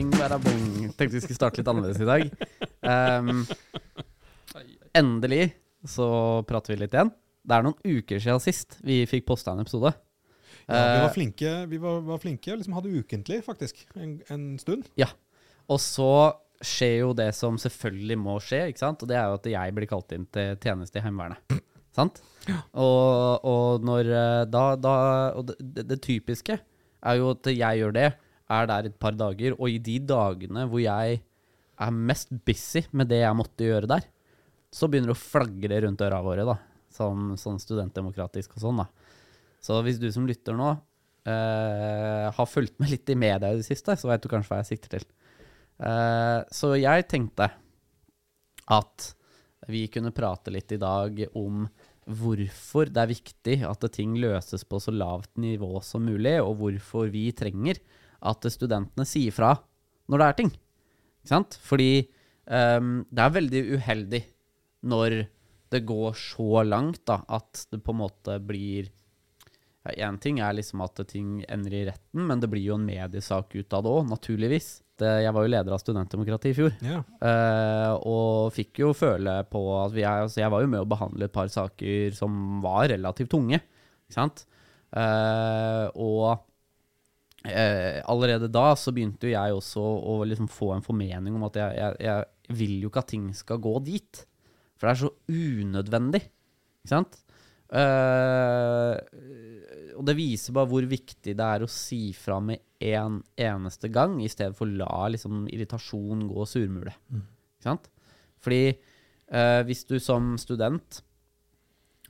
Bing, bong. Tenkte vi skulle starte litt annerledes i dag. Um, endelig så prater vi litt igjen. Det er noen uker siden sist vi fikk posta en episode. Ja, vi Eh, var flinke, vi var, var flinke liksom hadde ukentlig, faktisk, en, en stund. Og så skjer jo det som selvfølgelig må skje, ikke sant? og det er jo at jeg blir kalt inn til tjeneste i Heimevernet. Sant? Og, og når eh, da, da Og det, det, det typiske er jo at jeg gjør det, er der et par dager, og i de dagene hvor jeg er mest busy med det jeg måtte gjøre der, så begynner det å flagre rundt øra våre, da. Sånn, sånn studentdemokratisk og sånn, da. Så hvis du som lytter nå eh, har fulgt med litt i media i det siste, så vet du kanskje hva jeg sikter til. Eh, så jeg tenkte at vi kunne prate litt i dag om hvorfor det er viktig at ting løses på så lavt nivå som mulig, og hvorfor vi trenger at studentene sier fra når det er ting. Ikke sant? Fordi um, det er veldig uheldig når det går så langt da, at det på en måte blir Én ting er liksom at ting ender i retten, men det blir jo en mediesak ut av det òg, naturligvis. Det, jeg var jo leder av studentdemokrati i fjor, Ja. uh, og fikk jo føle på at vi er, altså Jeg var jo med å behandle et par saker som var relativt tunge, ikke sant? Uh, og eh, allerede da så begynte jo jeg også å liksom få en formening om at jeg, jeg, jeg vil jo ikke at ting skal gå dit. For det er så unødvendig, ikke sant? Eh, og det viser bare hvor viktig det er å si fra med en eneste gang, i stedet for å la liksom, irritasjon gå surmule. surmule. Ikke sant? Fordi eh, hvis du som student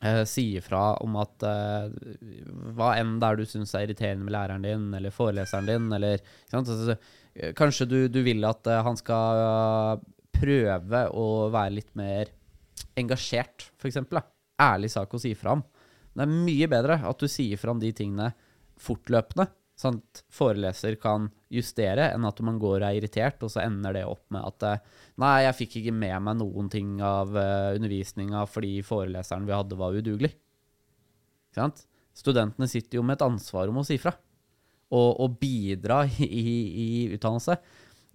eh, sier fra om at eh, hva enn det er du syns er irriterende med læreren din eller foreleseren din, eller? Altså, Kanskje du, du vil at eh, han skal eh, prøve å være litt mer engasjert, f.eks. Ærlig sak å si ifra om. Det er mye bedre at du sier fra om de tingene fortløpende, sånn at foreleser kan justere, enn at man går og er irritert, og så ender det opp med at eh, Nei, jeg fikk ikke med meg noen ting av uh, undervisninga fordi foreleseren vi hadde, var udugelig. Ikke sant? Studentene sitter jo med et ansvar om å si fra, og, og bidra i, i, i utdannelse.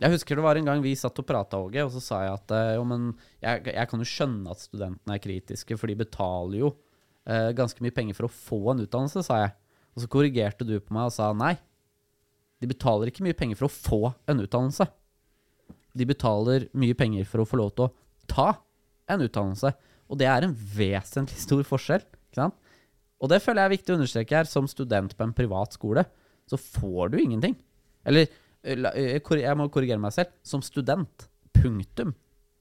Jeg husker det var en gang vi satt og prata, Åge, og så sa jeg at eh, jo, men jeg, jeg kan jo skjønne at studentene er kritiske, for de betaler jo eh, ganske mye penger for å få en utdannelse, sa jeg. Og så korrigerte du på meg og sa nei. De betaler ikke mye penger for å få en utdannelse. De betaler mye penger for å få lov til å ta en utdannelse. Og det er en vesentlig stor forskjell. Ikke sant? Og det føler jeg er viktig å understreke her. Som student på en privat skole, så får du ingenting. Eller eh, eh, jeg må korrigere meg selv. Som student, punktum,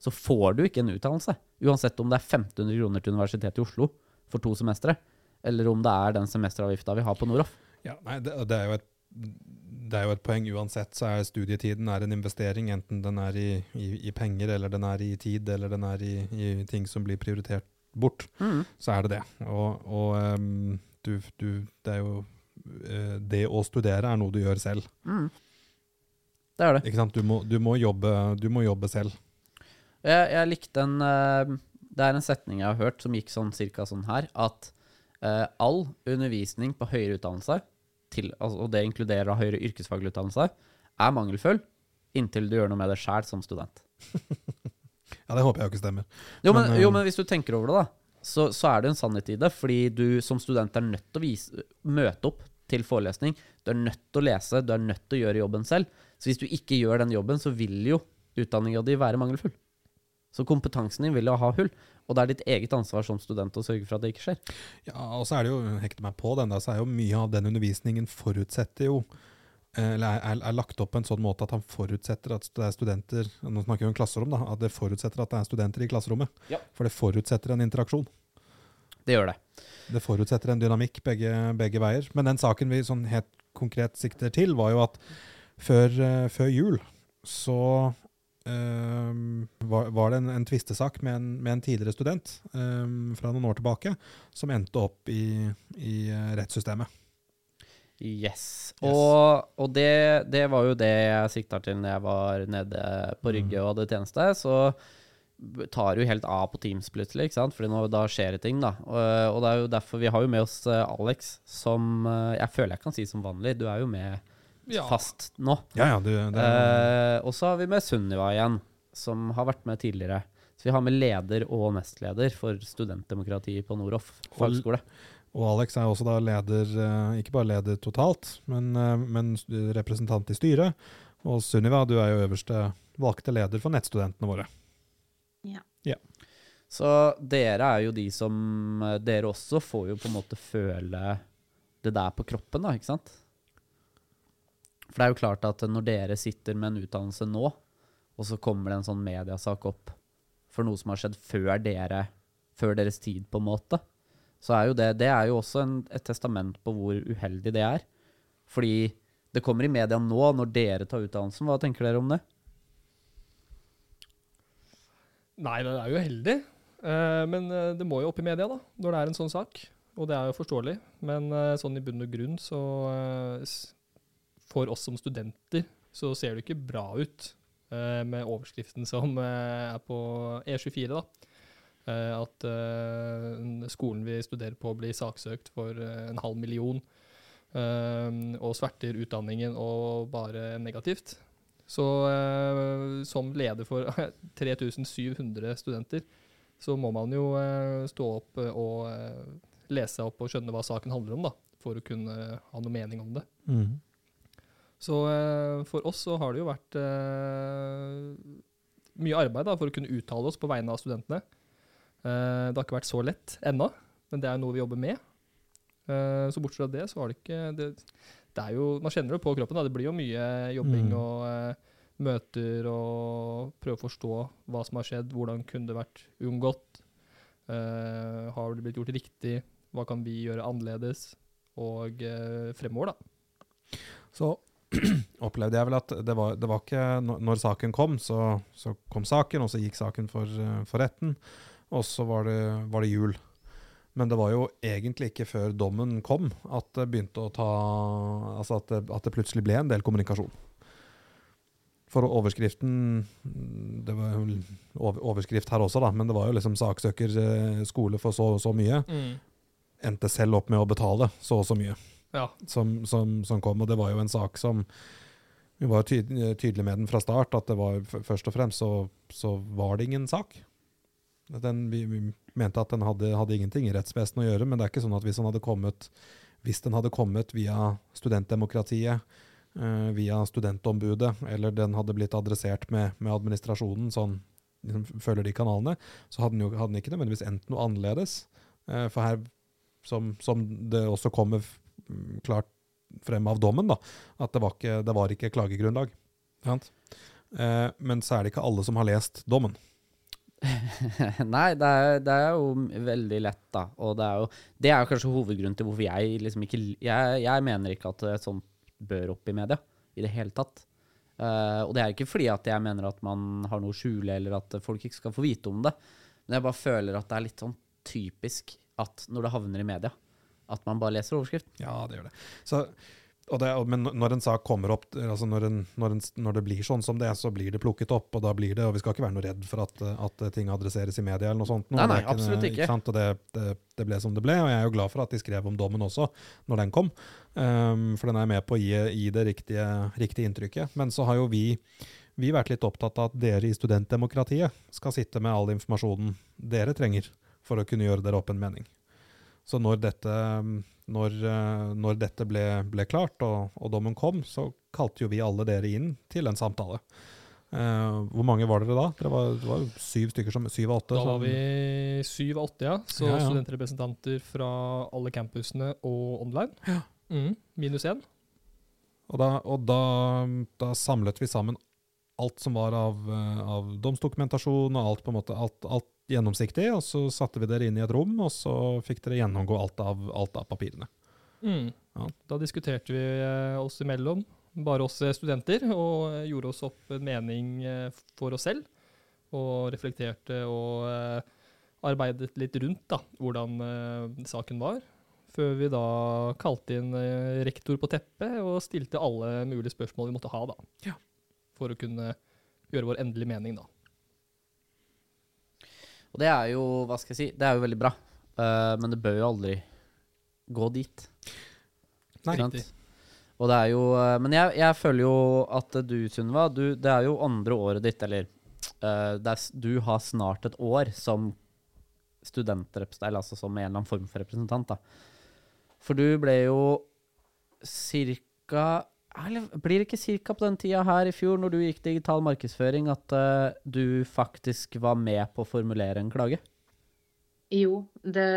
så får du ikke en utdannelse. Uansett om det er 1500 kroner til Universitetet i Oslo for to semestre, eller om det er den semesteravgifta vi har på Noroff. Ja, nei, det, det, er et, det er jo et poeng uansett, så er studietiden er en investering, enten den er i, i, i penger, eller den er i tid, eller den er i, i ting som blir prioritert bort, så er det det. Og, og um, du, du, det er jo eh, Det å studere er noe du gjør selv. Mm. Det er det. Ikke sant? Du må, du må, jobbe, du må jobbe selv. Jeg, jeg likte en uh Det er en setning jeg har hørt som gikk sånn cirka sånn her, at eh, all undervisning på høyere utdannelse, til, altså, og det inkluderer da høyere yrkesfaglig utdannelse, er mangelfull inntil du gjør noe med det sjæl som student. Ja, det håper jeg jo ikke stemmer. Jo men, Men, eh, jo, men hvis du tenker over det, da, så, så er det en sannhet i det. Fordi du som student er nødt til å vise, møte opp til forelesning. Du er nødt til å lese, du er nødt til å gjøre jobben selv. Så hvis du ikke gjør den jobben, så vil jo utdanninga di være mangelfull. Så kompetansen din vil jo ha hull. Og det er ditt eget ansvar som student å sørge for at det ikke skjer. Ja, og så er det jo, hekte meg på den da, så er jo mye av den undervisningen forutsetter jo, eh, eller er, er lagt opp på en sånn måte at han forutsetter at det er studenter, nå snakker vi om klasserom da, at det forutsetter at det er studenter i klasserommet. Ja. For det forutsetter en interaksjon. Det gjør det. Det forutsetter en dynamikk begge, begge veier. Men den saken vi sånn helt konkret sikter til, var jo at før, eh, før jul så eh, var, var det en, en tvistesak med en, med en tidligere student um, fra noen år tilbake, som endte opp i, i eh, rettssystemet. Yes. Yes. Og, og det, det var jo det jeg sikta til når jeg var nede på Rygge og hadde tjeneste. Så tar jo helt av på Teams plutselig, ikke sant? Fordi nå, da skjer det ting, da. Og, og det er jo derfor vi har jo med oss eh, Alex, som eh, jeg føler jeg kan si som vanlig. Du er jo med Ja. fast nå. Ja, ja, det, det, Eh, og så har vi med Sunniva igjen, som har vært med tidligere. Så vi har med leder og nestleder for studentdemokrati på Noroff fagskole. og Alex er også da leder, eh, ikke bare leder totalt, men, eh, men representant i styret. Og Sunniva, du er jo øverste valgte leder for nettstudentene våre. ja Så dere er jo de som eh, Dere også får jo på en måte føle det der på kroppen, da, ikke sant? For det er jo klart at når dere sitter med en utdannelse nå, og så kommer det en sånn mediasak opp for noe som har skjedd før dere, før deres tid, på en måte, så er jo det Det er jo også en, et testament på hvor uheldig det er. Fordi det kommer i media nå, når dere tar utdannelsen. Hva tenker dere om det? Nei, det er jo heldig. Eh, men eh, det må jo opp i media, da, når det er en sånn sak. Og det er jo forståelig. Men eh, sånn i bunn og grunn, så For oss som studenter så ser det ikke bra ut uh, med overskriften som uh, er på E24, da. Uh, at skolen vi studerer på, blir saksøkt for en halv million. og sverter utdanningen og bare negativt. Så som leder for 3700 studenter, så må man jo stå opp og lese opp og skjønne hva saken handler om, da, for å kunne ha noe mening om det. Så eh, for oss så har det jo vært eh, mye arbeid da, for å kunne uttale oss på vegne av studentene. Eh, det har ikke vært så lett ennå, men det er noe vi jobber med. Så bortsett fra det, så har det ikke det, det er jo, Man kjenner det på kroppen. Da. Det blir jo mye jobbing Mm. og møter og prøve å forstå hva som har skjedd. Hvordan kunne det vært unngått? uh, har det blitt gjort riktig? Hva kan vi gjøre annerledes? Og uh, fremover, da. Så opplevde jeg vel at det var, det var ikke når, saken kom, så, så kom saken, og så gikk saken for, for retten, og så var det, var det jul. Men det var jo egentlig ikke før dommen kom at det begynte å ta Altså at det, at det plutselig ble en del kommunikasjon. For overskriften Det var jo overskrift her også, da, men det var jo liksom saksøker eh, skole for så og så mye. Endte selv opp med å betale så og så mye Ja. som, som, som kom, og det var jo en sak som Vi var tyd, tydelige med den fra start, at det var først og fremst så, så var det ingen sak. Den, vi, vi mente at den hadde, hadde ingenting i rettsvesenet å gjøre, men det er ikke sånn at hvis den hadde kommet, hvis den hadde kommet via studentdemokratiet, eh, via studentombudet, eller den hadde blitt adressert med, med administrasjonen, sånn liksom, følger de kanalene, så hadde den jo hadde den ikke nødvendigvis endt noe annerledes. Uh, for her, som, som det også kommer mm, klart frem av dommen, da, at det var ikke, det var ikke klagegrunnlag. Ja. Eh, men så er det ikke alle som har lest dommen. Nei, det er, det er jo veldig lett, da. Og det er jo, det er jo kanskje hovedgrunnen til hvorfor jeg liksom ikke Jeg, jeg mener ikke at et sånt bør opp i media i det hele tatt. Uh, og det er ikke fordi at jeg mener at man har noe å skjule, eller at folk ikke skal få vite om det. Men jeg bare føler at det er litt sånn typisk at når det havner i media, at man bare leser overskrift. Ja, det gjør det. Så, og det men når en sak kommer opp, altså når, en, når, en, når det blir sånn som det, er, så blir det plukket opp, og da blir det, og vi skal ikke være noe redd for at, at ting adresseres i media eller noe sånt. Noe. Nei, nei, absolutt ikke. sant? Og det, det, det ble som det ble, og jeg er jo glad for at de skrev om dommen også, når den kom. Um, for den er med på å gi, gi det riktige, riktige inntrykket. Men så har jo vi, vi vært litt opptatt av at dere i studentdemokratiet skal sitte med all informasjonen dere trenger for å kunne gjøre dere opp en mening. Så når dette, når, eh, når dette ble, ble klart og, og dommen kom, så kalte jo vi alle dere inn til en samtale. Uh, hvor mange var dere da? Dere var, det var syv stykker, som, syv og åtte. Da var vi syv av åtte, ja. Så Ja, ja. studentrepresentanter fra alle campusene og online. Ja. Mm, minus én. Og, da, og da, da samlet vi sammen alt som var av, eh, av domsdokumentasjon og alt på en måte, alt, alt gjennomsiktig, og så satte vi dere inn i et rom, og så fikk dere gjennomgå alt av, alt av papirene. Mm. Ja. Da diskuterte vi eh, oss imellom, bare oss eh, studenter, og eh, gjorde oss opp en mening for oss selv. Og reflekterte og arbeidet litt rundt da, hvordan saken var. Før vi da kalte inn rektor på teppet og stilte alle mulige spørsmål vi måtte ha. da. Ja. For å kunne gjøre vår endelige mening, da. Og det er jo, hva skal jeg si, det er jo veldig bra. uh, men det bør jo aldri gå dit. Nei. Riktig. Og det er jo eh, Men jeg, jeg føler jo at du, Sunniva, det er jo andre året ditt, eller uh, er, Du har snart et år som studentrepresentant, altså som en eller annen form for representant, da. For du ble jo cirka eller blir det ikke cirka på den tida her i fjor, når du gikk digital markedsføring, at uh, du faktisk var med på å formulere en klage? Jo, det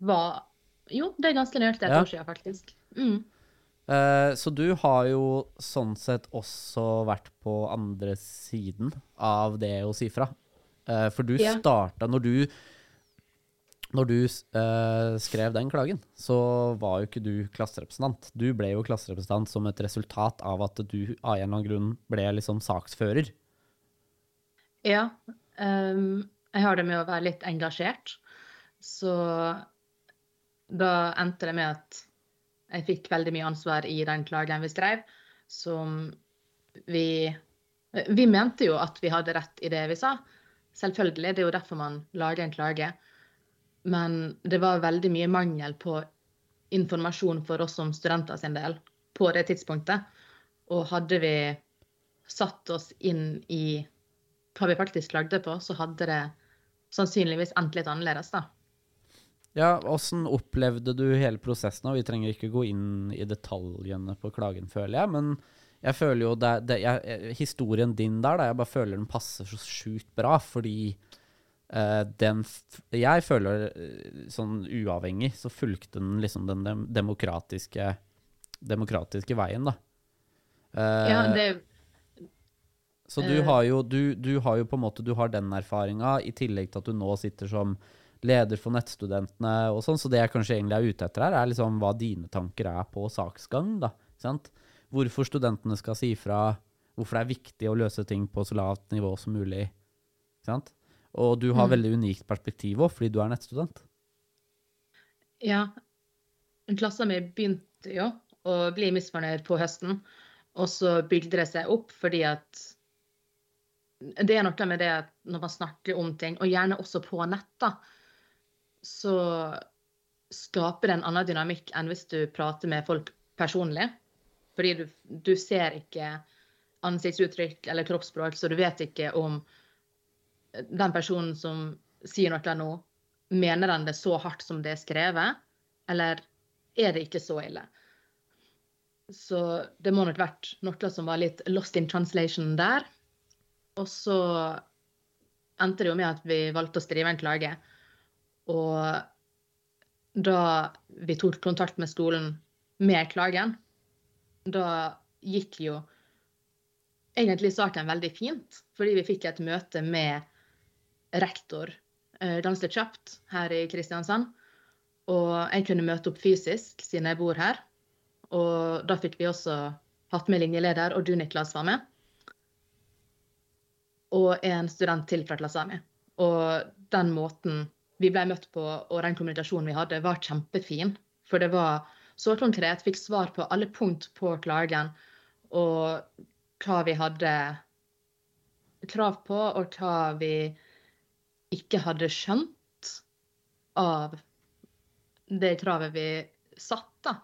var Jo, det er ganske nøyaktig et Ja. år siden, faktisk. Mm. Uh, så du har jo sånn sett også vært på andre siden av det å si fra. Uh, for du Ja. starta Når du når du eh, skrev den klagen, så var jo ikke du klasserepresentant. Du ble jo klasserepresentant som et resultat av at du av en eller annen grunn ble liksom saksfører. Ja. Um, jeg har det med å være litt engasjert. Så da endte det med at jeg fikk veldig mye ansvar i den klagen vi skrev, som vi Vi mente jo at vi hadde rett i det vi sa. Selvfølgelig, det er jo derfor man lager en klage. Men det var veldig mye mangel på informasjon for oss som studenter sin del på det tidspunktet. Og hadde vi satt oss inn i hva vi faktisk klagde på, så hadde det sannsynligvis endt litt annerledes, da. Ja, Åssen opplevde du hele prosessen? Vi trenger ikke gå inn i detaljene på klagen, føler jeg. Men jeg føler jo det, det jeg, Historien din der, da, jeg bare føler den passer så sjukt bra. Fordi eh, den f Jeg føler eh, sånn uavhengig så fulgte den liksom den dem demokratiske demokratiske veien, da. Eh, Ja, det, så du Eh. har jo du, du har jo på en måte Du har den erfaringa, i tillegg til at du nå sitter som leder for nettstudentene og sånn. Så det jeg kanskje egentlig er ute etter her, er liksom hva dine tanker er på saksgang, da. Sant? Hvorfor studentene skal si fra, hvorfor det er viktig å løse ting på så lavt nivå som mulig. Sant? Og du har Mm. veldig unikt perspektiv òg, fordi du er nettstudent. ja. Klassen min begynte jo å bli misfornøyd på høsten, og så bygde det seg opp fordi at Det er noe med det at når man snakker om ting, og gjerne også på nett, da, så skaper det en annen dynamikk enn hvis du prater med folk personlig. Fordi du, du ser ikke ansiktsuttrykk eller kroppsspråk, så du vet ikke om den personen som sier noe nå, mener den det så hardt som det er skrevet, eller er det ikke så ille? Så det må nok vært noe som var litt lost in translation der. Og så endte det jo med at vi valgte å skrive en klage. Og da vi tok kontakt med skolen med klagen, da gikk jo egentlig saken veldig fint. Fordi vi fikk et møte med rektor eh, ganske kjapt her i Kristiansand. Og jeg kunne møte opp fysisk siden jeg bor her. Og da fikk vi også hatt med linjeleder, og du, Niklas, var med. Og en student til fra klassen min. Og den måten vi ble møtt på, og den kommunikasjonen vi hadde, var kjempefin. For det var så konkret. Fikk svar på alle punkt på klagen. Og hva vi hadde krav på, og hva vi ikke hadde skjønt av det kravet vi satte.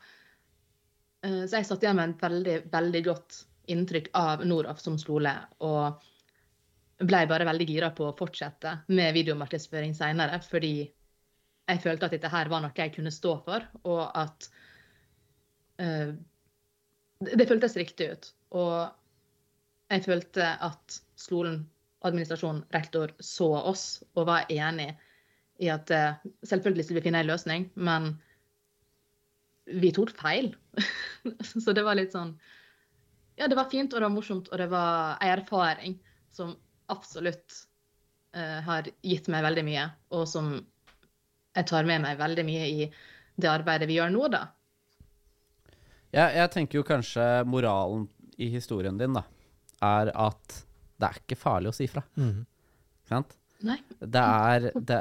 Eh, Så jeg satt igjen med et veldig, veldig godt inntrykk av Noraf som skole. Og ble bare veldig gira på å fortsette med videomarkedsføring seinere, fordi jeg følte at dette her var noe jeg kunne stå for, og at det det føltes riktig ut. Og jeg følte at skolen, administrasjon, rektor så oss og var enig i at eh, selvfølgelig skulle vi finne en løsning, men vi tok feil. så det var litt sånn Ja, det var fint, og det var morsomt, og det var en erfaring som absolutt uh, har gitt meg veldig mye, og som jeg tar med meg veldig mye i det arbeidet vi gjør nå, da. Ja, jeg tenker jo kanskje moralen i historien din da, er at det er ikke farlig å si fra. Mm. Sant? Nei. Det er det,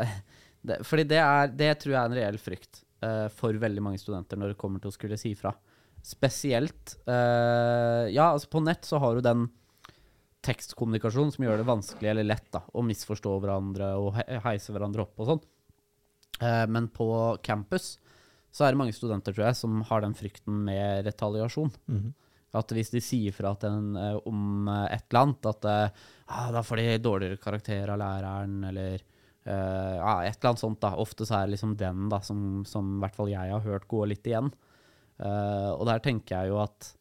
det, Fordi det, er, det tror jeg er en reell frykt uh, for veldig mange studenter når det kommer til å skulle si fra. Spesielt uh, Ja, altså på nett så har du den tekstkommunikasjonen som gjør det vanskelig eller lett da, å misforstå hverandre og heise hverandre opp og sånn. Uh, men på campus så er det mange studenter, tror jeg, som har den frykten med retaliasjon. Mhm. At hvis de sier fra en, eh, om eh, et eller annet, at eh, ah, da får de dårligere karakter av læreren, eller uh, et eller annet sånt. da. Ofte så er det liksom den da, som, som i hvert fall jeg har hørt gå litt igjen. Uh, og der tenker jeg jo at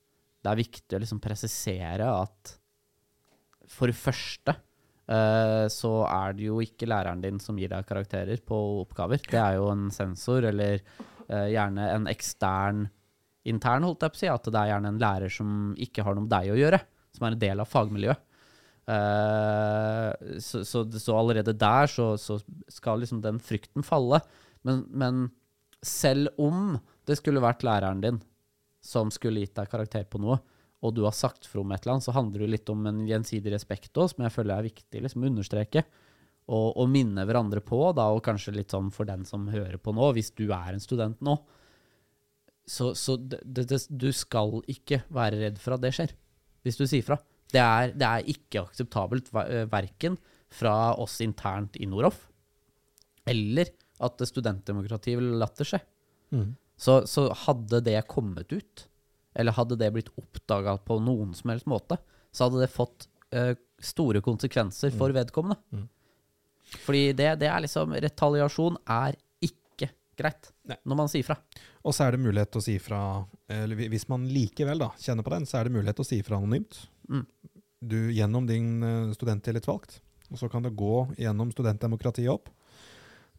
det er viktig å liksom presisere at for det første så er det jo ikke læreren din som gir deg karakterer på oppgaver. Det er jo en sensor, eller gjerne en ekstern intern, holdt jeg på å si. At det er gjerne en lærer som ikke har noe med deg å gjøre, som er en del av fagmiljøet. Eh, så, så, så allerede der så, så skal liksom den frykten falle. Men, men selv om det skulle vært læreren din som skulle gitt deg karakter på noe, og du har sagt fra om et eller annet, så handler det litt om en gjensidig respekt òg, som jeg føler er viktig liksom, å understreke. Og, og minne hverandre på, da, og kanskje litt sånn for den som hører på nå, hvis du er en student nå, så, så det, det, du skal ikke være redd for at det skjer, hvis du sier fra. Det er, det er ikke akseptabelt, ver- verken fra oss internt i Noroff, eller at studentdemokratiet vil latt det skje. Mm. Så, så hadde det kommet ut, eller hadde det blitt oppdaga på noen som helst måte, så hadde det fått uh, store konsekvenser for vedkommende. Mm. Fordi det, det er liksom Retaliasjon er greit Nei. når man sier fra. Og så er det mulighet til å si fra eller Hvis man likevel da, kjenner på den, så er det mulighet til å si fra anonymt. Mm. Du, gjennom din uh, studenttillitsvalgt. Og så kan det gå gjennom studentdemokratiet opp.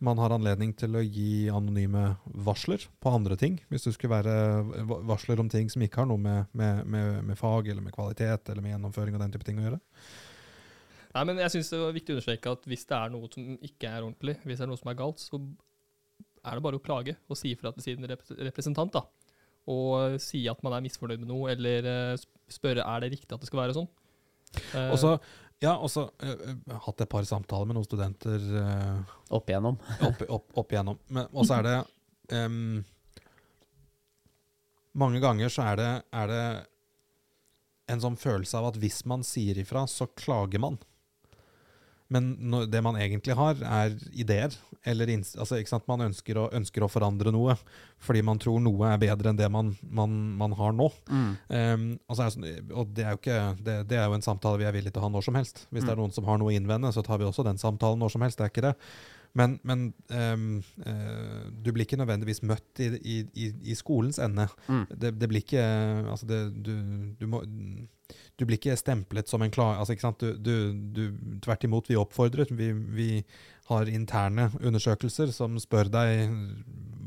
Man har anledning til å gi anonyme varsler på andre ting. Hvis det skulle være varsler om ting som ikke har noe med, med, med, med fag eller med kvalitet eller med gjennomføring og den type ting å gjøre. Nei, men jeg synes det var viktig å understreke at hvis det er noe som ikke er ordentlig, hvis det er noe som er galt, så er det bare å klage og si ifra til sin rep representant. da. Og si at man er misfornøyd med noe, eller eh, spørre er det riktig at det skal være sånn. Eh, Og så ja, og så eh, eh, hatt et par samtaler med noen studenter uh, Opp igjennom. opp, opp, opp igjennom. Men- Og så er det um, Mange ganger så er det, er det en sånn følelse av at hvis man sier ifra, så klager man. Men når, det man egentlig har, er ideer. Eller altså? Man ønsker å, ønsker å forandre noe fordi man tror noe er bedre enn det man, man, man har nå. Mm. Um, er sånn, og det er jo ikke det, det er jo en samtale vi er villige til å ha når som helst. Hvis det er Mm. noen som har noe å innvende, så tar vi også den samtalen når som helst. Det er ikke det. Men, men um, uh, du blir ikke nødvendigvis møtt i, i, i, i skolens ende. Mm. Det, det blir ikke Altså, det, du, du må du blir ikke stemplet som en klar... Altså, ikke sant? Du, du, du, tvert imot, vi oppfordrer. Vi, vi har interne undersøkelser som spør deg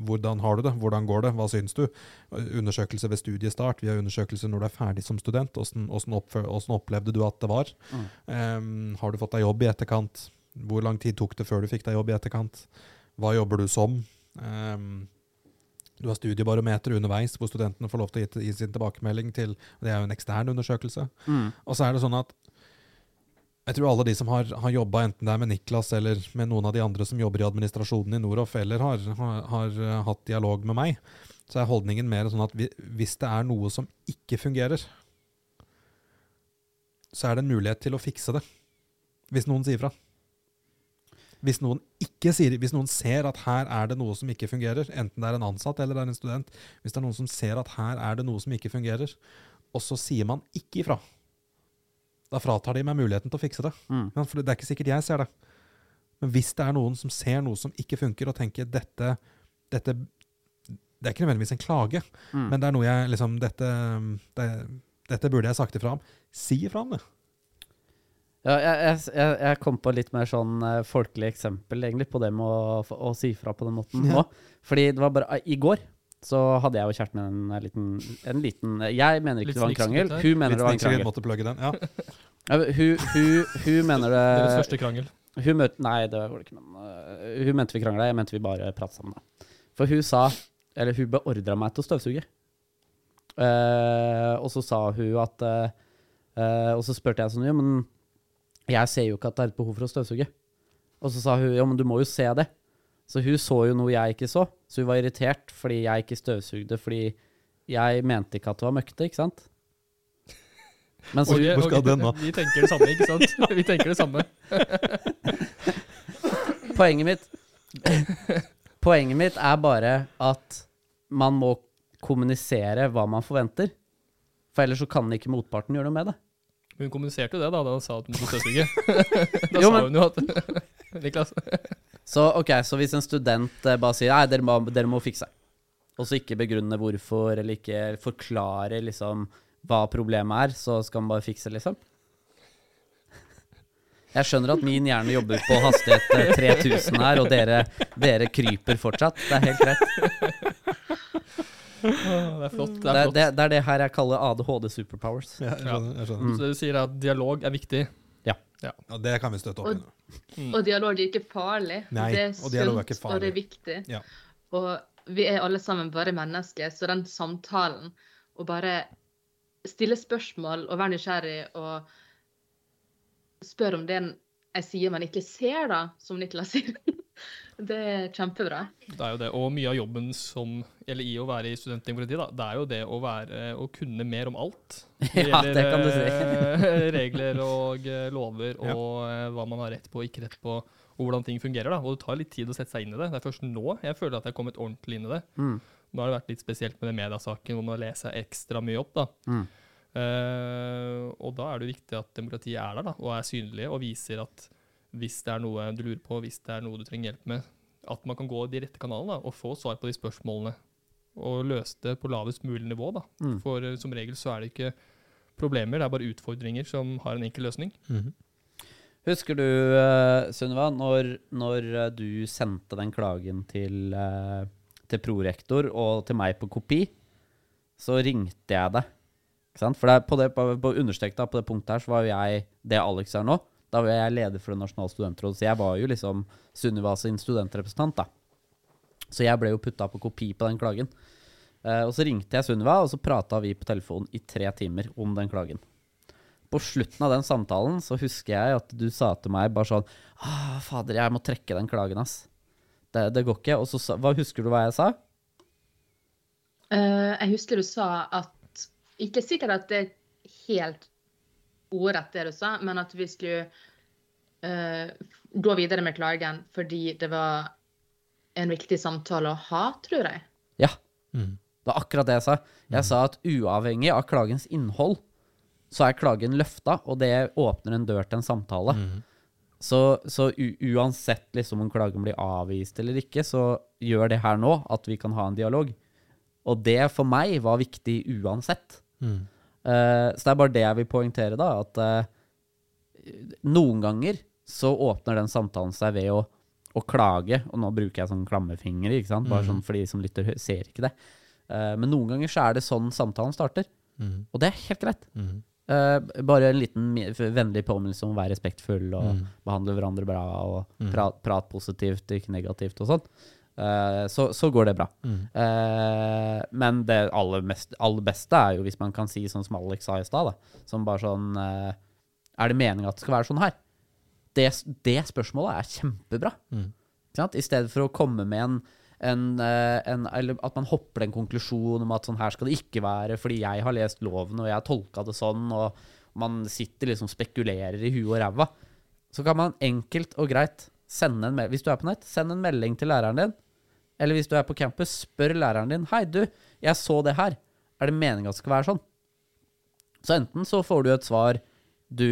hvordan har du det, hvordan går det, hva syns du? Undersøkelse ved studiestart, vi har undersøkelser når du er ferdig som student. Hvordan opplevde du at det var? Mm. Um, har du fått deg jobb i etterkant? Hvor lang tid tok det før du fikk deg jobb i etterkant? Hva jobber du som? Um, du har studiebarometer underveis, hvor studentene får lov til å gi, sin tilbakemelding til Det er jo en ekstern undersøkelse. Mm. Og så er det sånn at jeg tror alle de som har, har jobba, enten det er med Niklas eller med noen av de andre som jobber i administrasjonen i Noroff, eller har, har, har eh, hatt dialog med meg, så er holdningen mer sånn at vi, hvis det er noe som ikke fungerer, så er det en mulighet til å fikse det. Hvis noen sier fra. Hvis noen, ikke sier, hvis noen ser at her er det noe som ikke fungerer, enten det er en ansatt eller det er en student, hvis det er noen som ser at her er det noe som ikke fungerer, og så sier man ikke ifra, da fratar de meg muligheten til å fikse det. Mm. Ja, For det er ikke sikkert jeg ser det. Men hvis det er noen som ser noe som ikke funker, og tenker dette, dette Det er ikke nødvendigvis en klage, Mm. men det er noe jeg liksom Dette, det, dette burde jeg sagt ifra om. Si ifra om det. Ja, jeg, jeg, jeg, kom på litt mer sånn eh, folkelig eksempel egentlig på det med å, å si fra på den måten Ja. Fordi det var bare I går så hadde jeg og kjæresten min en liten, en liten Jeg mener ikke Litt det var en krangel. Hun mener Litt det var en krangel. måtte plugge den. Ja. Ja, hun, hun, hun mener Deres det første krangel. hun møt, Nei, det var det ikke. Men, hun mente vi krangla. Jeg mente vi bare pratet sammen. Da. For hun sa Eller hun beordra meg til å støvsuge. Uh, og så sa hun at uh, eh, Og så spurte jeg sånn Ja, men jeg ser jo ikke at det er et behov for å støvsuge. Og så sa hun ja, men du må jo se det. Så hun så jo noe jeg ikke så. Så hun var irritert fordi jeg ikke støvsugde fordi jeg mente ikke at det var møkkete, ikke sant? Men så hvor skal den nå? Vi tenker det samme, ikke sant? Vi tenker det samme. Poenget mitt Poenget mitt er bare at man må kommunisere hva man forventer. For ellers så kan ikke motparten gjøre noe med det. Hun kommuniserte jo det da da hun sa at hun måtte støvsuge. da Jo, sa hun jo at Niklas. Så ok, så hvis en student eh, bare sier nei, dere må, dere må fikse, og så ikke begrunne hvorfor, eller ikke forklare liksom hva problemet er, så skal man bare fikse, liksom? Jeg skjønner at min hjerne jobber på hastighet eh, 3000 her, og dere, dere kryper fortsatt. Det er helt greit. Det er flott. Det er flott. det, det er det her jeg kaller ADHD superpowers. Ja, jeg skjønner. Jeg skjønner. Mm. Så du sier at dialog er viktig. Ja, Og det kan vi støtte opp Og- under. Mm. Og dialog er ikke farlig. Nei, det er og er ikke sunt, og det er viktig. Ja. Og vi er alle sammen bare mennesker, så den samtalen, å bare stille spørsmål og være nysgjerrig og spørre om det jeg sier man ikke ser, da, som Niklas sier, det er kjempebra. Det er jo det. Og mye av jobben som, eller i å være i studentdemokrati, da, det er jo det å være å kunne mer om alt. Ja, det kan du si. eh, regler og eh, lover og ja. hva man har rett på og ikke rett på, og hvordan ting fungerer. da. Og det tar litt tid å sette seg inn i det. Det er først nå jeg føler at jeg har kommet ordentlig inn i det. Mm. Nå har det vært litt spesielt med den mediasaken hvor man leser ekstra mye opp. da. Mm. Uh, og da er det viktig at demokratiet er der da, og er synlig og viser at hvis det er noe du lurer på, hvis det er noe du trenger hjelp med, at man kan gå de rette kanalene og få svar på de spørsmålene. Og løse det på lavest mulig nivå. da. Mm. For uh, som regel så er det ikke problemer, det er bare utfordringer som har en enkel løsning. Mhm. Husker du, uh, Sunniva, når, når eh, du sendte den klagen til, uh, til prorektor og til meg på kopi, så ringte jeg deg. Ikke sant? For det, på det, på, på på det punktet her, så var jo jeg det Alex er nå. Da var jeg leder for det nasjonale studentrådet, så jeg var jo liksom Sunniva sin studentrepresentant, da. Så jeg ble jo putta på kopi på den klagen. Uh, og så ringte jeg Sunniva, og så prata vi på telefonen i tre timer om den klagen. På slutten av den samtalen så husker jeg at du sa til meg bare sånn ah, Fader, jeg må trekke den klagen, ass. Det, det går ikke. Og så sa hva Husker du hva jeg sa? Uh, jeg husker du sa at Ikke sikkert at det er helt ordrett det du sa, men at vi skulle uh, gå videre med klagen fordi det var en viktig samtale å ha, tror jeg. Ja. Mm. Det var akkurat det jeg sa. Jeg sa at uavhengig av klagens innhold, så er klagen løfta, og det åpner en dør til en samtale. Mm. Så, så u uansett liksom om klagen blir avvist eller ikke, så gjør det her nå at vi kan ha en dialog. Og det for meg var viktig uansett. Mhm. Eh, så det er bare det jeg vil poengtere, da. At eh, noen ganger så åpner den samtalen seg ved å, å klage. Og nå bruker jeg sånn klammefingre, ikke sant? bare Mhm. sånn for de som lytter, ser ikke det. Eh, men noen ganger så er det sånn samtalen starter. mm. Og det er helt greit. Mm. Bare en liten vennlig påminnelse om å være respektfull og mm. behandle hverandre bra og Mhm. prat, prat positivt, ikke negativt og sånn. Eh, så, så går det bra. Mm. Eh, men det aller, mest, aller beste er jo hvis man kan si sånn som Alex sa i stad. Som bare sånn eh, Er det meninga at det skal være sånn her? Det, det spørsmålet er kjempebra. Mm. I stedet for å komme med en, en, en Eller at man hopper en konklusjon om at sånn her skal det ikke være fordi jeg har lest loven og jeg har tolka det sånn, og man sitter liksom spekulerer i huet og ræva. Så kan man enkelt og greit sende en melding Hvis du er på nett, send en melding til læreren din. Eller hvis du er på campus, spør læreren din Hei, du, jeg så det her. Er det meninga at det skal være sånn? Så enten så får du et svar du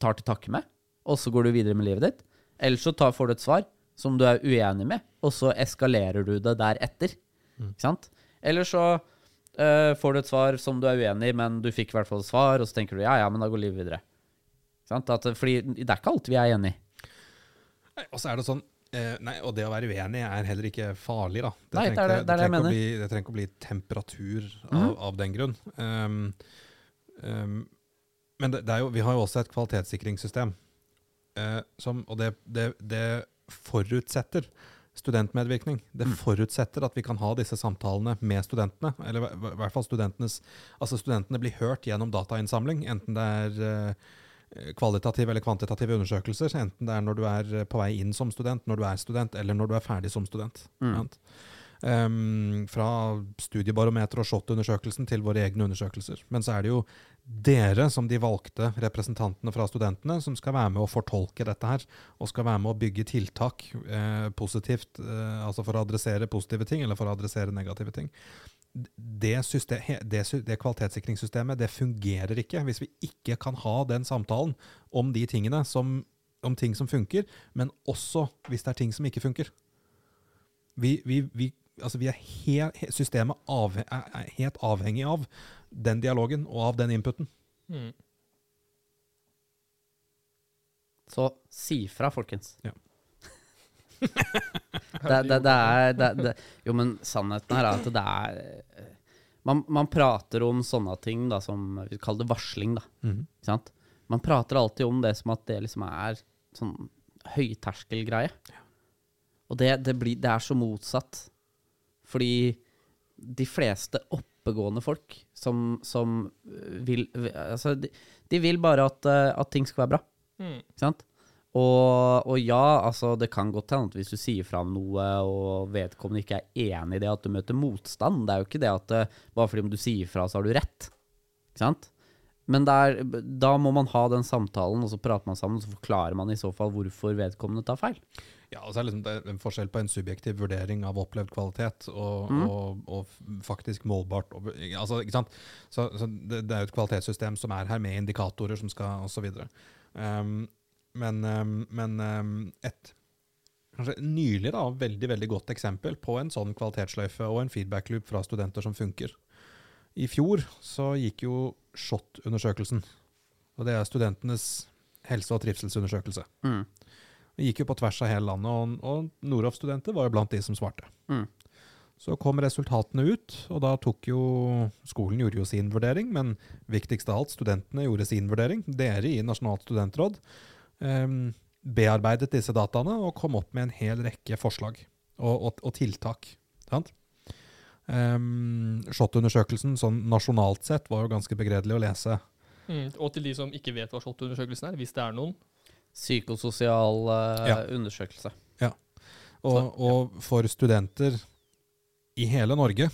tar til takke med, og så går du videre med livet ditt. Eller så tar, får du et svar som du er uenig med, og så eskalerer du det deretter. Ikke sant? Eller så uh, får du et svar som du er uenig i, men du fikk i hvert fall et svar, og så tenker du ja, ja, men da går livet videre. Ikke sant? At, fordi det er ikke alt vi er enig. i. Og så er det sånn eh, Nei, og det å være uenig er heller ikke farlig, da. Det nei, trenger det- det det trenger bli- Det trenger ikke å bli temperatur av, mm. av den grunn. Um, um, men er jo, vi har jo også et kvalitetssikringssystem, uh, som, og det, det, det forutsetter studentmedvirkning. Det Mm. forutsetter at vi kan ha disse samtalene med studentene. Eller i hvert fall studentenes Altså studentene blir hørt gjennom datainnsamling, enten det er eh, kvalitative eller kvantitative undersøkelser, enten det er når du er eh, på vei inn som student, når du er student, eller når du er ferdig som student. Mm. Ehm, fra studiebarometer og SHoT-undersøkelsen til våre egne undersøkelser. Men så er det jo dere, som de valgte representantene fra studentene, som skal være med å fortolke dette her, og skal være med å bygge tiltak eh, positivt, eh, altså for å adressere positive ting, eller for å adressere negative ting. Det, system, det, det kvalitetssikringssystemet det fungerer ikke hvis vi ikke kan ha den samtalen om de tingene som, om ting som funker, men også hvis det er ting som ikke funker. Vi, vi, vi, altså vi er he, he, systemet av, er helt avhengig av den dialogen og av den inputen. Mm. Så si fra, folkens. Ja. Det, det, det er det, det, Jo, men sannheten her er at det er eh, man, man prater om sånne ting da, som vi kaller det varsling. da, ikke sant? Man prater alltid om det som at det liksom er sånn høyterskelgreie. Og det, det, blir, det er så motsatt. Fordi de fleste oppegående folk som, som vil Altså, de, de vil bare at, eh, at ting skal være bra. Mm. Ikke sant? Og, og ja, altså det kan godt hende at hvis du sier fra om noe, og vedkommende ikke er enig i det, at du møter motstand. Det er jo ikke det at eh, bare fordi om du sier fra, så har du rett. Ikke sant? Men det er, da må man ha den samtalen, og så prater man sammen, og så forklarer man i så fall hvorfor vedkommende tar feil. Ja, og så er liksom det en forskjell på en subjektiv vurdering av opplevd kvalitet og, Mm. og, og faktisk målbart. og- Altså, ikke sant? Så, så det, det er jo et kvalitetssystem som er her med indikatorer som skal osv. Um, men um, men um, et kanskje nylig da, veldig veldig godt eksempel på en sånn kvalitetssløyfe og en feedback-loop fra studenter som funker. I fjor så gikk jo SHoT-undersøkelsen, og det er studentenes helse- og trivselsundersøkelse. Mm. Det gikk jo på tvers av hele landet, og, og Noroff-studenter var jo blant de som svarte. Mm. Så kom resultatene ut, og da tok jo skolen gjorde jo sin vurdering, men viktigst av alt, studentene gjorde sin vurdering. Dere i Nasjonalt studentråd bearbeidet disse dataene og kom opp med en hel rekke forslag og, og, og tiltak. Sant? Um, SHoT-undersøkelsen sånn nasjonalt sett var jo ganske begredelig å lese. Mm. Og til de som ikke vet hva SHoT-undersøkelsen er, hvis det er noen. Psykososial uh, Ja. undersøkelse. Og, Så, ja. og for studenter i hele Norge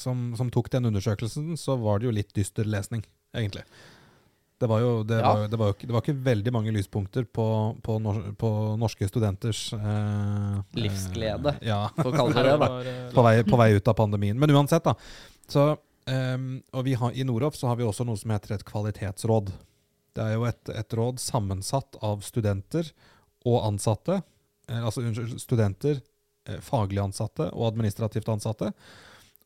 som, som tok den undersøkelsen, så var det jo litt dyster lesning, egentlig. Det var jo, det Ja. var, jo- det var, jo ikke, det var ikke veldig mange lyspunkter på, på, nor, på norske studenters eh, Livsglede. Eh, ja, For å kalle det det, da. eh, på vei, på vei ut av pandemien. Men uansett, da. Så, ehm, og vi har, I Noroff så har vi også noe som heter et kvalitetsråd. Det er jo et, et råd sammensatt av studenter og ansatte. Eh, altså unnskyld, studenter, eh, faglig ansatte og administrativt ansatte.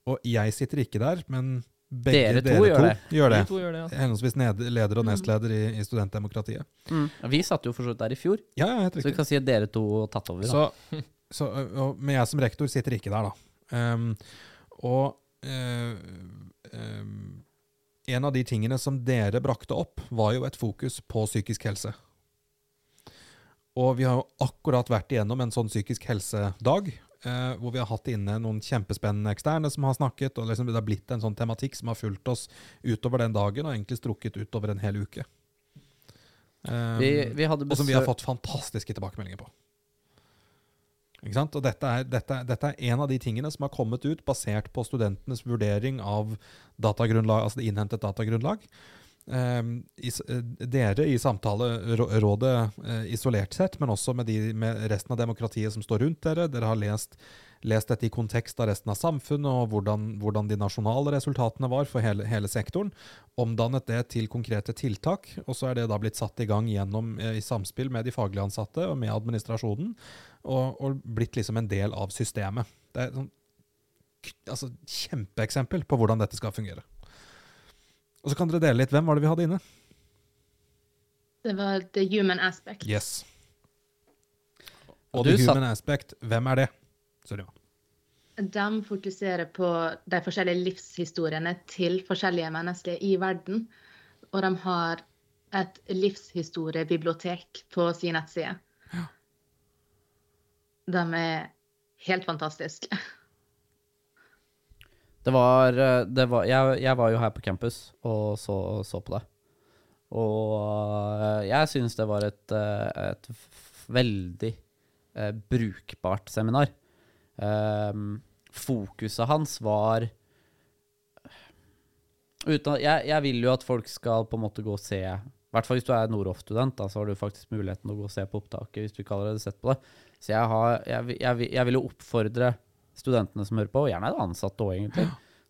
Og jeg sitter ikke der, men begge Dere to gjør det. gjør det. De to gjør det, ja. Henholdsvis leder og Mm. nestleder i, i studentdemokratiet. Mm. Vi satt jo for så vidt der i fjor, Ja, ja, helt så vi kan si at dere to har tatt over. Da. Så, så, og, men jeg som rektor sitter ikke der, da. Um, og uh, um, en av de tingene som dere brakte opp, var jo et fokus på psykisk helse. Og vi har jo akkurat vært igjennom en sånn psykisk helsedag, eh, hvor vi har hatt inne noen kjempespennende eksterne som har snakket, og liksom det har blitt en sånn tematikk som har fulgt oss utover den dagen, og egentlig strukket utover en hel uke. Um, vi, vi hadde og som vi har fått fantastiske tilbakemeldinger på. Ikke sant? Og dette er, dette, dette er en av de tingene som har kommet ut basert på studentenes vurdering av datagrunnlag, altså det innhentet datagrunnlag. I, eh, dere i samtalerådet eh, isolert sett, men også med, de, med resten av demokratiet som står rundt dere. Dere har lest, lest dette i kontekst av resten av samfunnet, og hvordan, hvordan de nasjonale resultatene var for hele, hele sektoren. Omdannet det til konkrete tiltak, og så er det da blitt satt i gang gjennom, eh, i samspill med de faglige ansatte og med administrasjonen, og, og blitt liksom en del av systemet. Det er et altså, kjempeeksempel på hvordan dette skal fungere. Og så kan dere dele litt. Hvem var det vi hadde inne? Det var the human aspect. Yes. Og Og du the Human human aspect, hvem er det? Sorry. De fokuserer på de forskjellige livshistoriene til forskjellige mennesker i verden. Og de har et livshistoriebibliotek på sin nettside. De er helt fantastiske. Det var, eh, det var jeg, jeg var jo her på campus og så, så på det. Og eh, jeg syns det var et, eh, et veldig brukbart seminar. Ehm, fokuset hans var uten, jeg, jeg vil jo at folk skal på en måte gå og se I hvert fall hvis du er Noroff-student, så har du faktisk muligheten å gå og se på opptaket hvis du ikke allerede har sett på det. Så jeg, har, jeg, jeg vil jo oppfordre studentene som hører på, og gjerne ansatte òg, egentlig,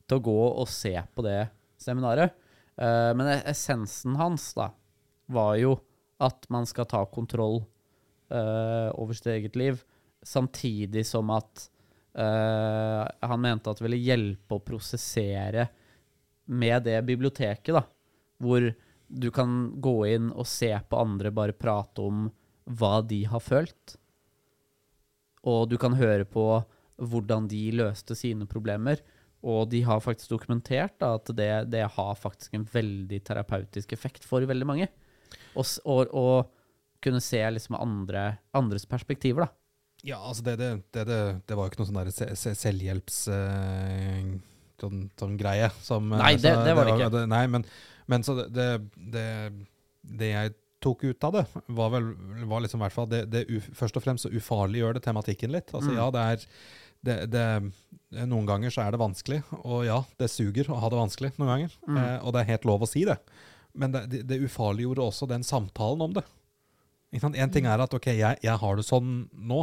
til å gå og se på det seminaret. Eh, men essensen hans da, var jo at man skal ta kontroll eh, over sitt eget liv, samtidig som at eh, han mente at det ville hjelpe å prosessere med det biblioteket, da, hvor du kan gå inn og se på andre bare prate om hva de har følt. Og du kan høre på hvordan de løste sine problemer. Og de har faktisk dokumentert da, at det, det har faktisk en veldig terapeutisk effekt for veldig mange. Og kunne se liksom andre, andres perspektiver, da. Ja, altså det, det, det, det, det var jo ikke noe sånn der se- se- selvhjelps... eh, sånn, sånn greie som eh, Nei, det- så det var det ikke. nei, men, men så det, det, det, det jeg tok ut av det, var vel var liksom i hvert fall det, det u, Først og fremst så ufarliggjør det tematikken litt. Altså Mm. ja, det er det, det, Noen ganger så er det vanskelig, og ja, det suger å ha det vanskelig noen ganger. Mm. Eh, og det er helt lov å si det. Men det, det, det ufarliggjorde også den samtalen om det. En ting er at ok, jeg, jeg har det sånn nå.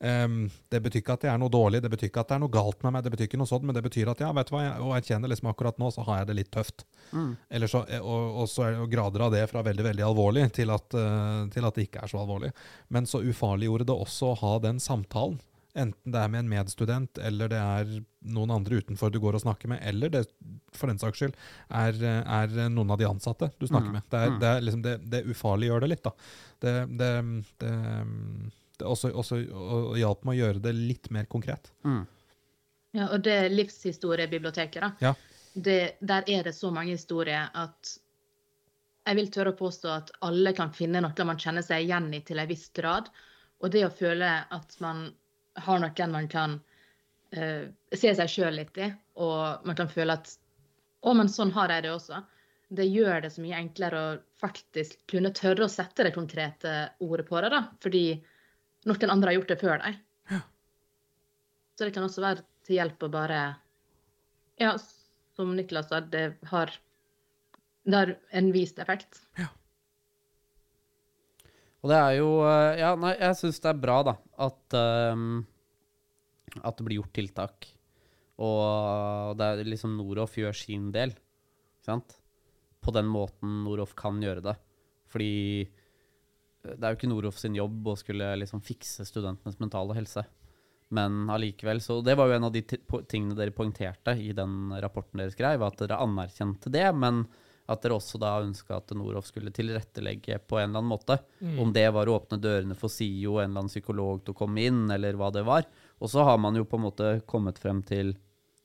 Um, det betyr ikke at det er noe dårlig, det betyr ikke at det er noe galt med meg, det betyr ikke noe sånt, men det betyr at ja, vet du hva, jeg, og jeg kjenner liksom akkurat nå, så har jeg det litt tøft. Mm. Eller så, og, og så er det grader av det fra veldig veldig alvorlig til at, uh, til at det ikke er så alvorlig. Men så ufarliggjorde det også å ha den samtalen. Enten det er med en medstudent, eller det er noen andre utenfor du går og snakker med, eller det for den saks skyld er, er noen av de ansatte du snakker Mm. med. Det, er, Mm. det, er liksom det, det ufarliggjør det litt, da. Det, det, det, det også, også og hjalp med å gjøre det litt mer konkret. Mm. Ja, og det livshistoriebiblioteket, da. Ja. Det, der er det så mange historier at jeg vil tørre å påstå at alle kan finne noe man kjenner seg igjen i til en viss grad. Og det å føle at man har noen man kan uh, se seg sjøl litt i, og man kan føle at å, men sånn har jeg det også. Det gjør det så mye enklere å faktisk kunne tørre å sette det konkrete ordet på det, da. Fordi noen andre har gjort det før deg. Så det kan også være til hjelp å bare Ja, som Niklas sa, det har, det har en vist effekt. Og det er jo eh, Ja, nei, jeg syns det er bra, da, at um, At det blir gjort tiltak. Og det er liksom Noroff gjør sin del, ikke sant? På den måten Noroff kan gjøre det. Fordi eh, det er jo ikke Noroff sin jobb å skulle liksom fikse studentenes mentale helse. Men allikevel, så Det var jo en av de tingene dere poengterte i den rapporten dere skrev, at dere anerkjente det, men at dere også da ønska at Noroff skulle tilrettelegge på en eller annen måte. Mm. Om det var å åpne dørene for SIO, en eller annen psykolog til å komme inn, eller hva det var. Og så har man jo på en måte kommet frem til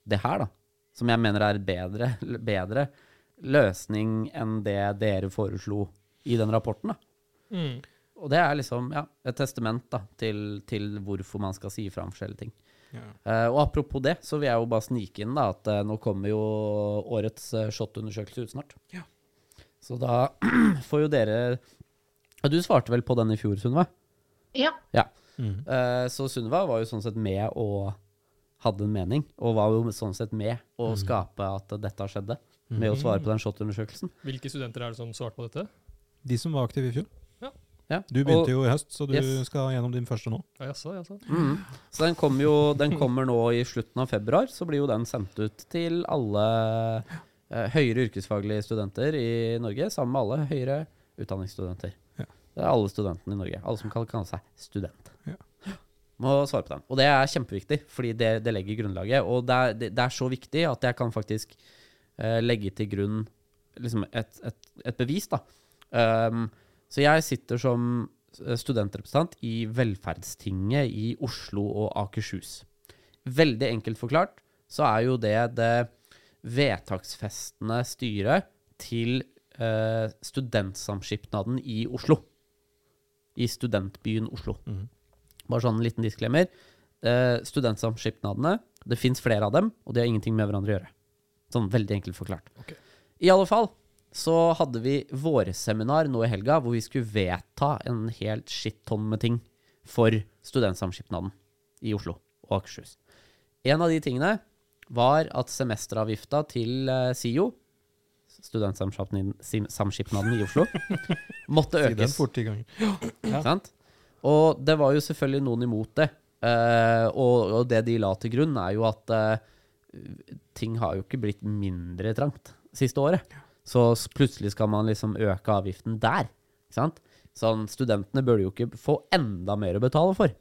det her, da. Som jeg mener er bedre, bedre løsning enn det dere foreslo i den rapporten. da. Mm. Og det er liksom ja, et testament da, til, til hvorfor man skal si fra om forskjellige ting. Eh, og apropos det, så vil jeg jo bare snike inn da, at uh, nå kommer jo årets uh, SHoT-undersøkelse ut snart. Ja. Så da får jo dere ja, Du svarte vel på den i fjor, Sunniva? Ja. Mm. Eh, så Sunniva var jo sånn sett med og hadde en mening, og var jo sånn sett med å Mm. skape at dette skjedde, med å svare på den SHoT-undersøkelsen. Hvilke studenter er det som svarte på dette? De som var aktive i fjor. Ja. Du begynte Og- jo i høst, så du Yes. skal gjennom din første nå. Ja, jaså, jaså. Mm. Så den kommer jo Den kommer nå i slutten av februar, så blir jo den sendt ut til alle eh, høyere yrkesfaglige studenter i Norge, sammen med alle høyere utdanningsstudenter. Ja. Det er alle studentene i Norge. Alle som kan kalle seg student. Ja. Må svare på den. Og det er kjempeviktig, fordi det, det legger grunnlaget. Og det er, det, det er så viktig at jeg kan faktisk eh, legge til grunn liksom et, et, et bevis, da. Um, så jeg sitter som eh, studentrepresentant i Velferdstinget i Oslo og Akershus. Veldig enkelt forklart så er jo det det vedtaksfestende styret til eh, studentsamskipnaden i Oslo. I studentbyen Oslo. Mhm. Bare sånn en liten disklemmer. Eh, studentsamskipnadene, det fins flere av dem, og de har ingenting med hverandre å gjøre. Sånn veldig enkelt forklart. Okay. I alle fall så hadde vi vårseminar nå i helga hvor vi skulle vedta en helt shittonn med ting for studentsamskipnaden i Oslo og Akershus. En av de tingene var at semesteravgifta til eh, SIO, Studentsamskipnaden i Oslo, måtte økes. Si den fort i gang. Ja. Og det var jo selvfølgelig noen imot det. Eh, og, det de la til grunn, er jo at eh, ting har jo ikke blitt mindre trangt siste året. Så plutselig skal man liksom øke avgiften der. Ikke sant? Sånn, studentene burde jo ikke få enda mer å betale for.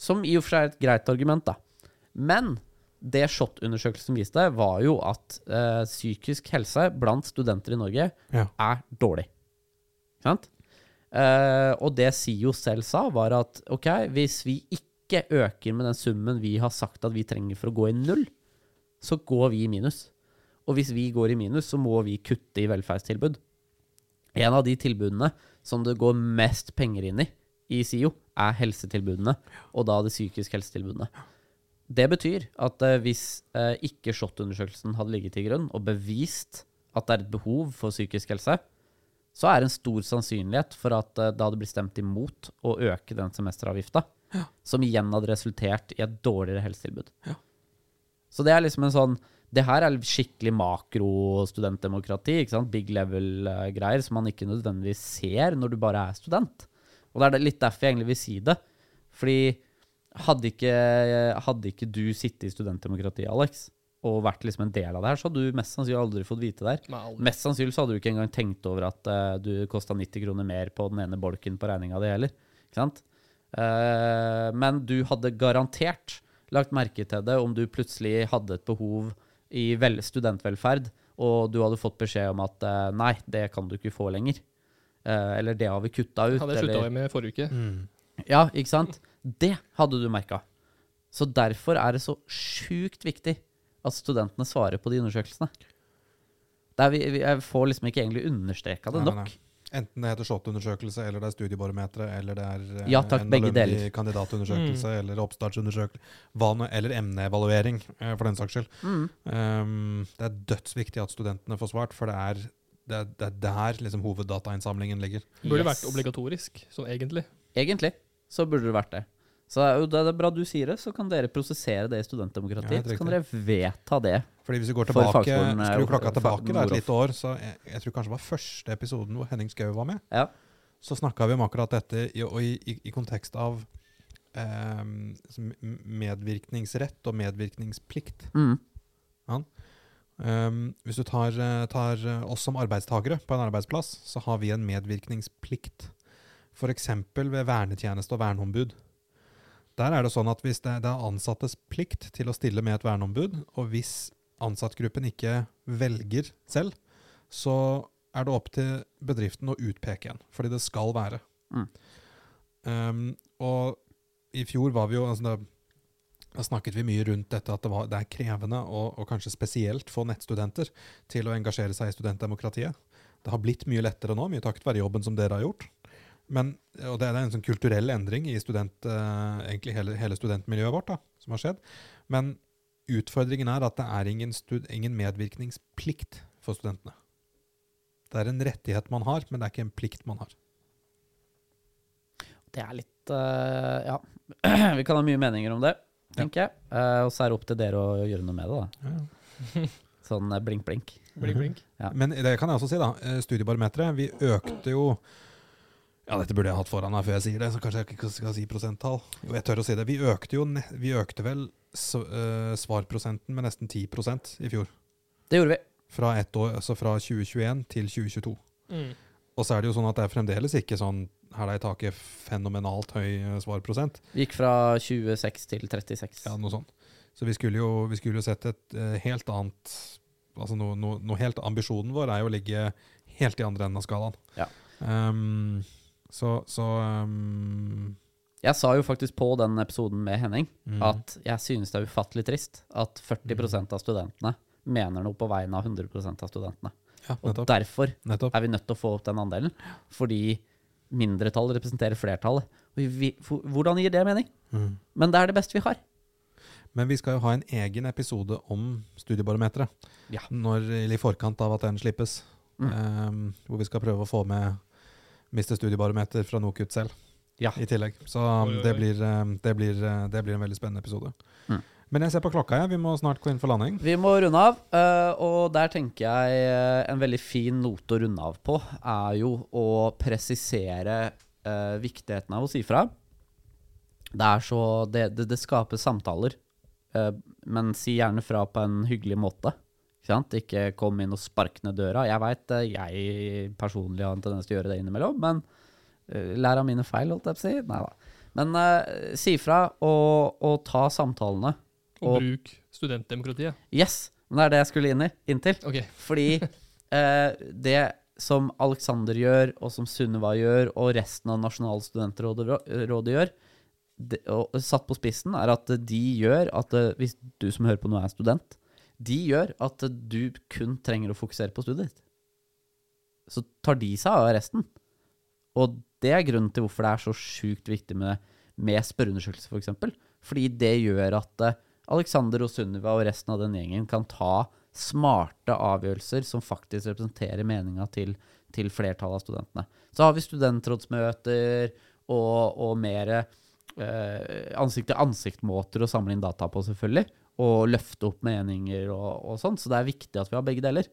Som i og for seg er et greit argument, da. Men det SHoT-undersøkelsen viste, var jo at eh, psykisk helse blant studenter i Norge Ja. er dårlig. Ikke sant? Eh, og det SIO selv sa, var at ok, hvis vi ikke øker med den summen vi har sagt at vi trenger for å gå i null, så går vi i minus. Og hvis vi går i minus, så må vi kutte i velferdstilbud. En av de tilbudene som det går mest penger inn i i SIO, er helsetilbudene, og da de psykisk helsetilbudene. Det betyr at eh, hvis eh, ikke SHoT-undersøkelsen hadde ligget til grunn og bevist at det er et behov for psykisk helse, så er det en stor sannsynlighet for at eh, det hadde blitt stemt imot å øke den semesteravgifta, som igjen hadde resultert i et dårligere helsetilbud. Så det er liksom en sånn Det her er skikkelig makro-studentdemokrati, ikke sant? Big level-greier som man ikke nødvendigvis ser når du bare er student. Og det er litt derfor jeg egentlig vil si det. Fordi hadde ikke, hadde ikke du sittet i studentdemokratiet, Alex, og vært liksom en del av det her, så hadde du mest sannsynlig aldri fått vite det her. Mest sannsynlig så hadde du ikke engang tenkt over at uh, du kosta 90 kroner mer på den ene bolken på regninga di heller. Ikke sant? Uh, men du hadde garantert lagt merke til det om du plutselig hadde et behov i vel studentvelferd, og du hadde fått beskjed om at eh, nei, det kan du ikke få lenger. Eh, eller det har vi kutta ut. Hadde jeg slutta med forrige uke. Mm. ja, ikke sant? Det hadde du merka. Så derfor er det så sjukt viktig at studentene svarer på de undersøkelsene. Der vi, vi, jeg får liksom ikke egentlig understreka det Nei, nei, nok. Enten det heter SHoT-undersøkelse, eller det er studiebarometeret, eller det er eh, Ja, takk, en begge alumni deler. kandidatundersøkelse, eller oppstartsundersøkelse, eller emneevaluering, eh, for den saks skyld. Mm. Um, det er dødsviktig at studentene får svart, for det er, det er, det er der liksom hoveddatainnsamlingen ligger. Burde Yes. vært obligatorisk, sånn egentlig. Egentlig så burde det vært det. Så det er bra du sier det, så kan dere prosessere det i studentdemokratiet. Ja, så kan dere vedta det. Fordi hvis vi går tilbake, er skru klokka tilbake da, et lite år, så jeg, jeg tror kanskje det var første episoden hvor Henning Skau var med. Ja. Så snakka vi om akkurat dette i, i, i, i kontekst av eh, medvirkningsrett og medvirkningsplikt. Mm. Um, hvis du tar, eh, tar eh, oss som arbeidstagere på en arbeidsplass, så har vi en medvirkningsplikt. F.eks. ved vernetjeneste og verneombud. Der er det sånn at hvis det, det er ansattes plikt til å stille med et verneombud, og hvis ansattgruppen ikke velger selv, så er det opp til bedriften å utpeke en, fordi det skal være. Mm. Um, og i fjor var vi jo altså det, da snakket vi mye rundt dette at det, var, det er krevende, og, og kanskje spesielt få nettstudenter til å engasjere seg i studentdemokratiet. Det har blitt mye lettere nå, mye takket være jobben som dere har gjort. Men, og det er en sånn kulturell endring i student, eh, egentlig hele, hele studentmiljøet vårt da, som har skjedd. Men utfordringen er at det er ingen, stud, ingen medvirkningsplikt for studentene. Det er en rettighet man har, men det er ikke en plikt man har. Det er litt uh, Ja. Vi kan ha mye meninger om det, tenker jeg. Uh, og så er det opp til dere å gjøre noe med det, da. Sånn eh, blink, blink. Blink, blink. Ja. Men det kan jeg også si, da. Studiebarometeret. Vi økte jo Ja, dette burde jeg hatt foran meg før jeg sier det, så kanskje jeg ikke skal si prosenttall. Jo, jeg tør å si det. Vi økte jo vi økte vel eh, svarprosenten med nesten 10% i fjor. Det gjorde vi. Fra, ett år, altså fra 2021 til 2022. Mm. Og så er det jo sånn at det er fremdeles ikke sånn hæla i taket fenomenalt høy eh, svarprosent. Vi gikk fra 26 til 36. Ja, noe sånt. Så vi skulle jo, vi skulle jo sett et eh, helt annet Altså noe, noe, noe helt Ambisjonen vår er jo å ligge helt i andre enden av skalaen. Ja. Ehm, så så um Jeg sa jo faktisk på den episoden med Henning mm, at jeg synes det er ufattelig trist at 40% av studentene mener noe på vegne av 100% av studentene. ja, Og derfor nettopp. er vi nødt til å få opp den andelen. Fordi mindretall representerer flertallet. Vi, hvordan gir det mening? Mm. Men det er det beste vi har. Men vi skal jo ha en egen episode om studiebarometeret Ja. når, i forkant av at den slippes. Mm. Um, hvor vi skal prøve å få med Mr. Studiebarometer fra NOKUT selv Ja. i tillegg. Så Oi, oi, det, blir, eh, det, blir, eh, det blir en veldig spennende episode. Mm. Men jeg ser på klokka, jeg. Vi må snart gå inn for landing. Vi må runde av, eh, og der tenker jeg en veldig fin note å runde av på, er jo å presisere viktigheten av å si fra. Det er så Det, det, det skaper samtaler, eh, men si gjerne fra på en hyggelig måte. Ikke kom inn og spark ned døra. Jeg veit jeg personlig har en tendens til å gjøre det innimellom, men uh, lær av mine feil, holdt jeg på å si. Nei da. Men uh, si fra og, og ta samtalene. Og Og- bruk studentdemokratiet. Yes! Men det er det jeg skulle inn i, inntil. Okay. Fordi uh, det som Alexander gjør, og som Sunniva gjør, og resten av Nasjonalt studentrådet gjør, det, og satt på spissen, er at de gjør at eh, hvis du som hører på nå er student, de gjør at du kun trenger å fokusere på studiet ditt. Så tar de seg av resten. Og det er grunnen til hvorfor det er så sjukt viktig med, med spørreundersøkelse, f.eks. For eksempel. Fordi det gjør at eh, Alexander og Sunniva og resten av den gjengen kan ta smarte avgjørelser som faktisk representerer meninga til, til flertallet av studentene. Så har vi studentrådsmøter og, og mer eh, ansikt-til-ansikt-måter å samle inn data på, selvfølgelig. Og løfte opp meninger og, og sånn. Så det er viktig at vi har begge deler.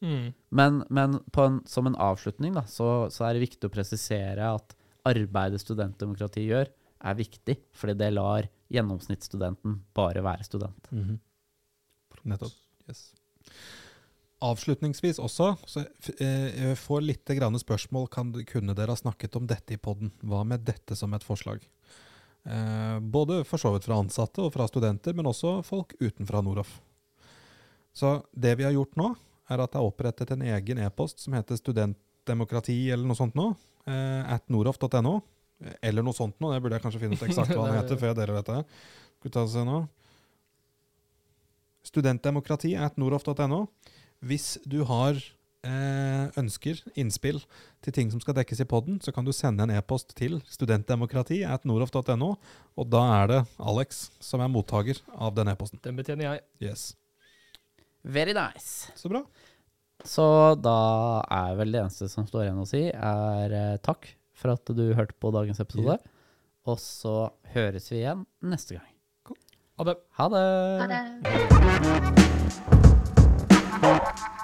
Mm. Men, men på en, som en avslutning da, så, så er det viktig å presisere at arbeidet studentdemokrati gjør, er viktig, fordi det lar gjennomsnittsstudenten bare være student. Mhm. Nettopp. Yes. Avslutningsvis også, så eh, jeg får litt grann spørsmål. Kan, kunne dere ha snakket om dette i podden? Hva med dette som et forslag? Eh, både for så vidt fra ansatte og fra studenter, men også folk utenfra Noroff. Så det vi har gjort nå, er at det er opprettet en egen e-post som heter studentdemokrati eller noe sånt nå, eh, at noroff.no. Eller noe sånt nå, det burde jeg kanskje finne ut eksakt hva den heter før jeg deler dette. Skal vi ta se nå? Studentdemokrati at noroff.no. Hvis du har ønsker, innspill til ting som skal dekkes i podden, så kan du sende en e-post til studentdemokrati at noroff.no, og da er det Alex som er mottaker av den e-posten. Den betjener jeg. Yes. Very nice. Så bra. Så da er vel det eneste som står igjen å si, er eh, takk for at du hørte på dagens episode. Og så høres vi igjen neste gang. Ha det. Ha det! Ha det.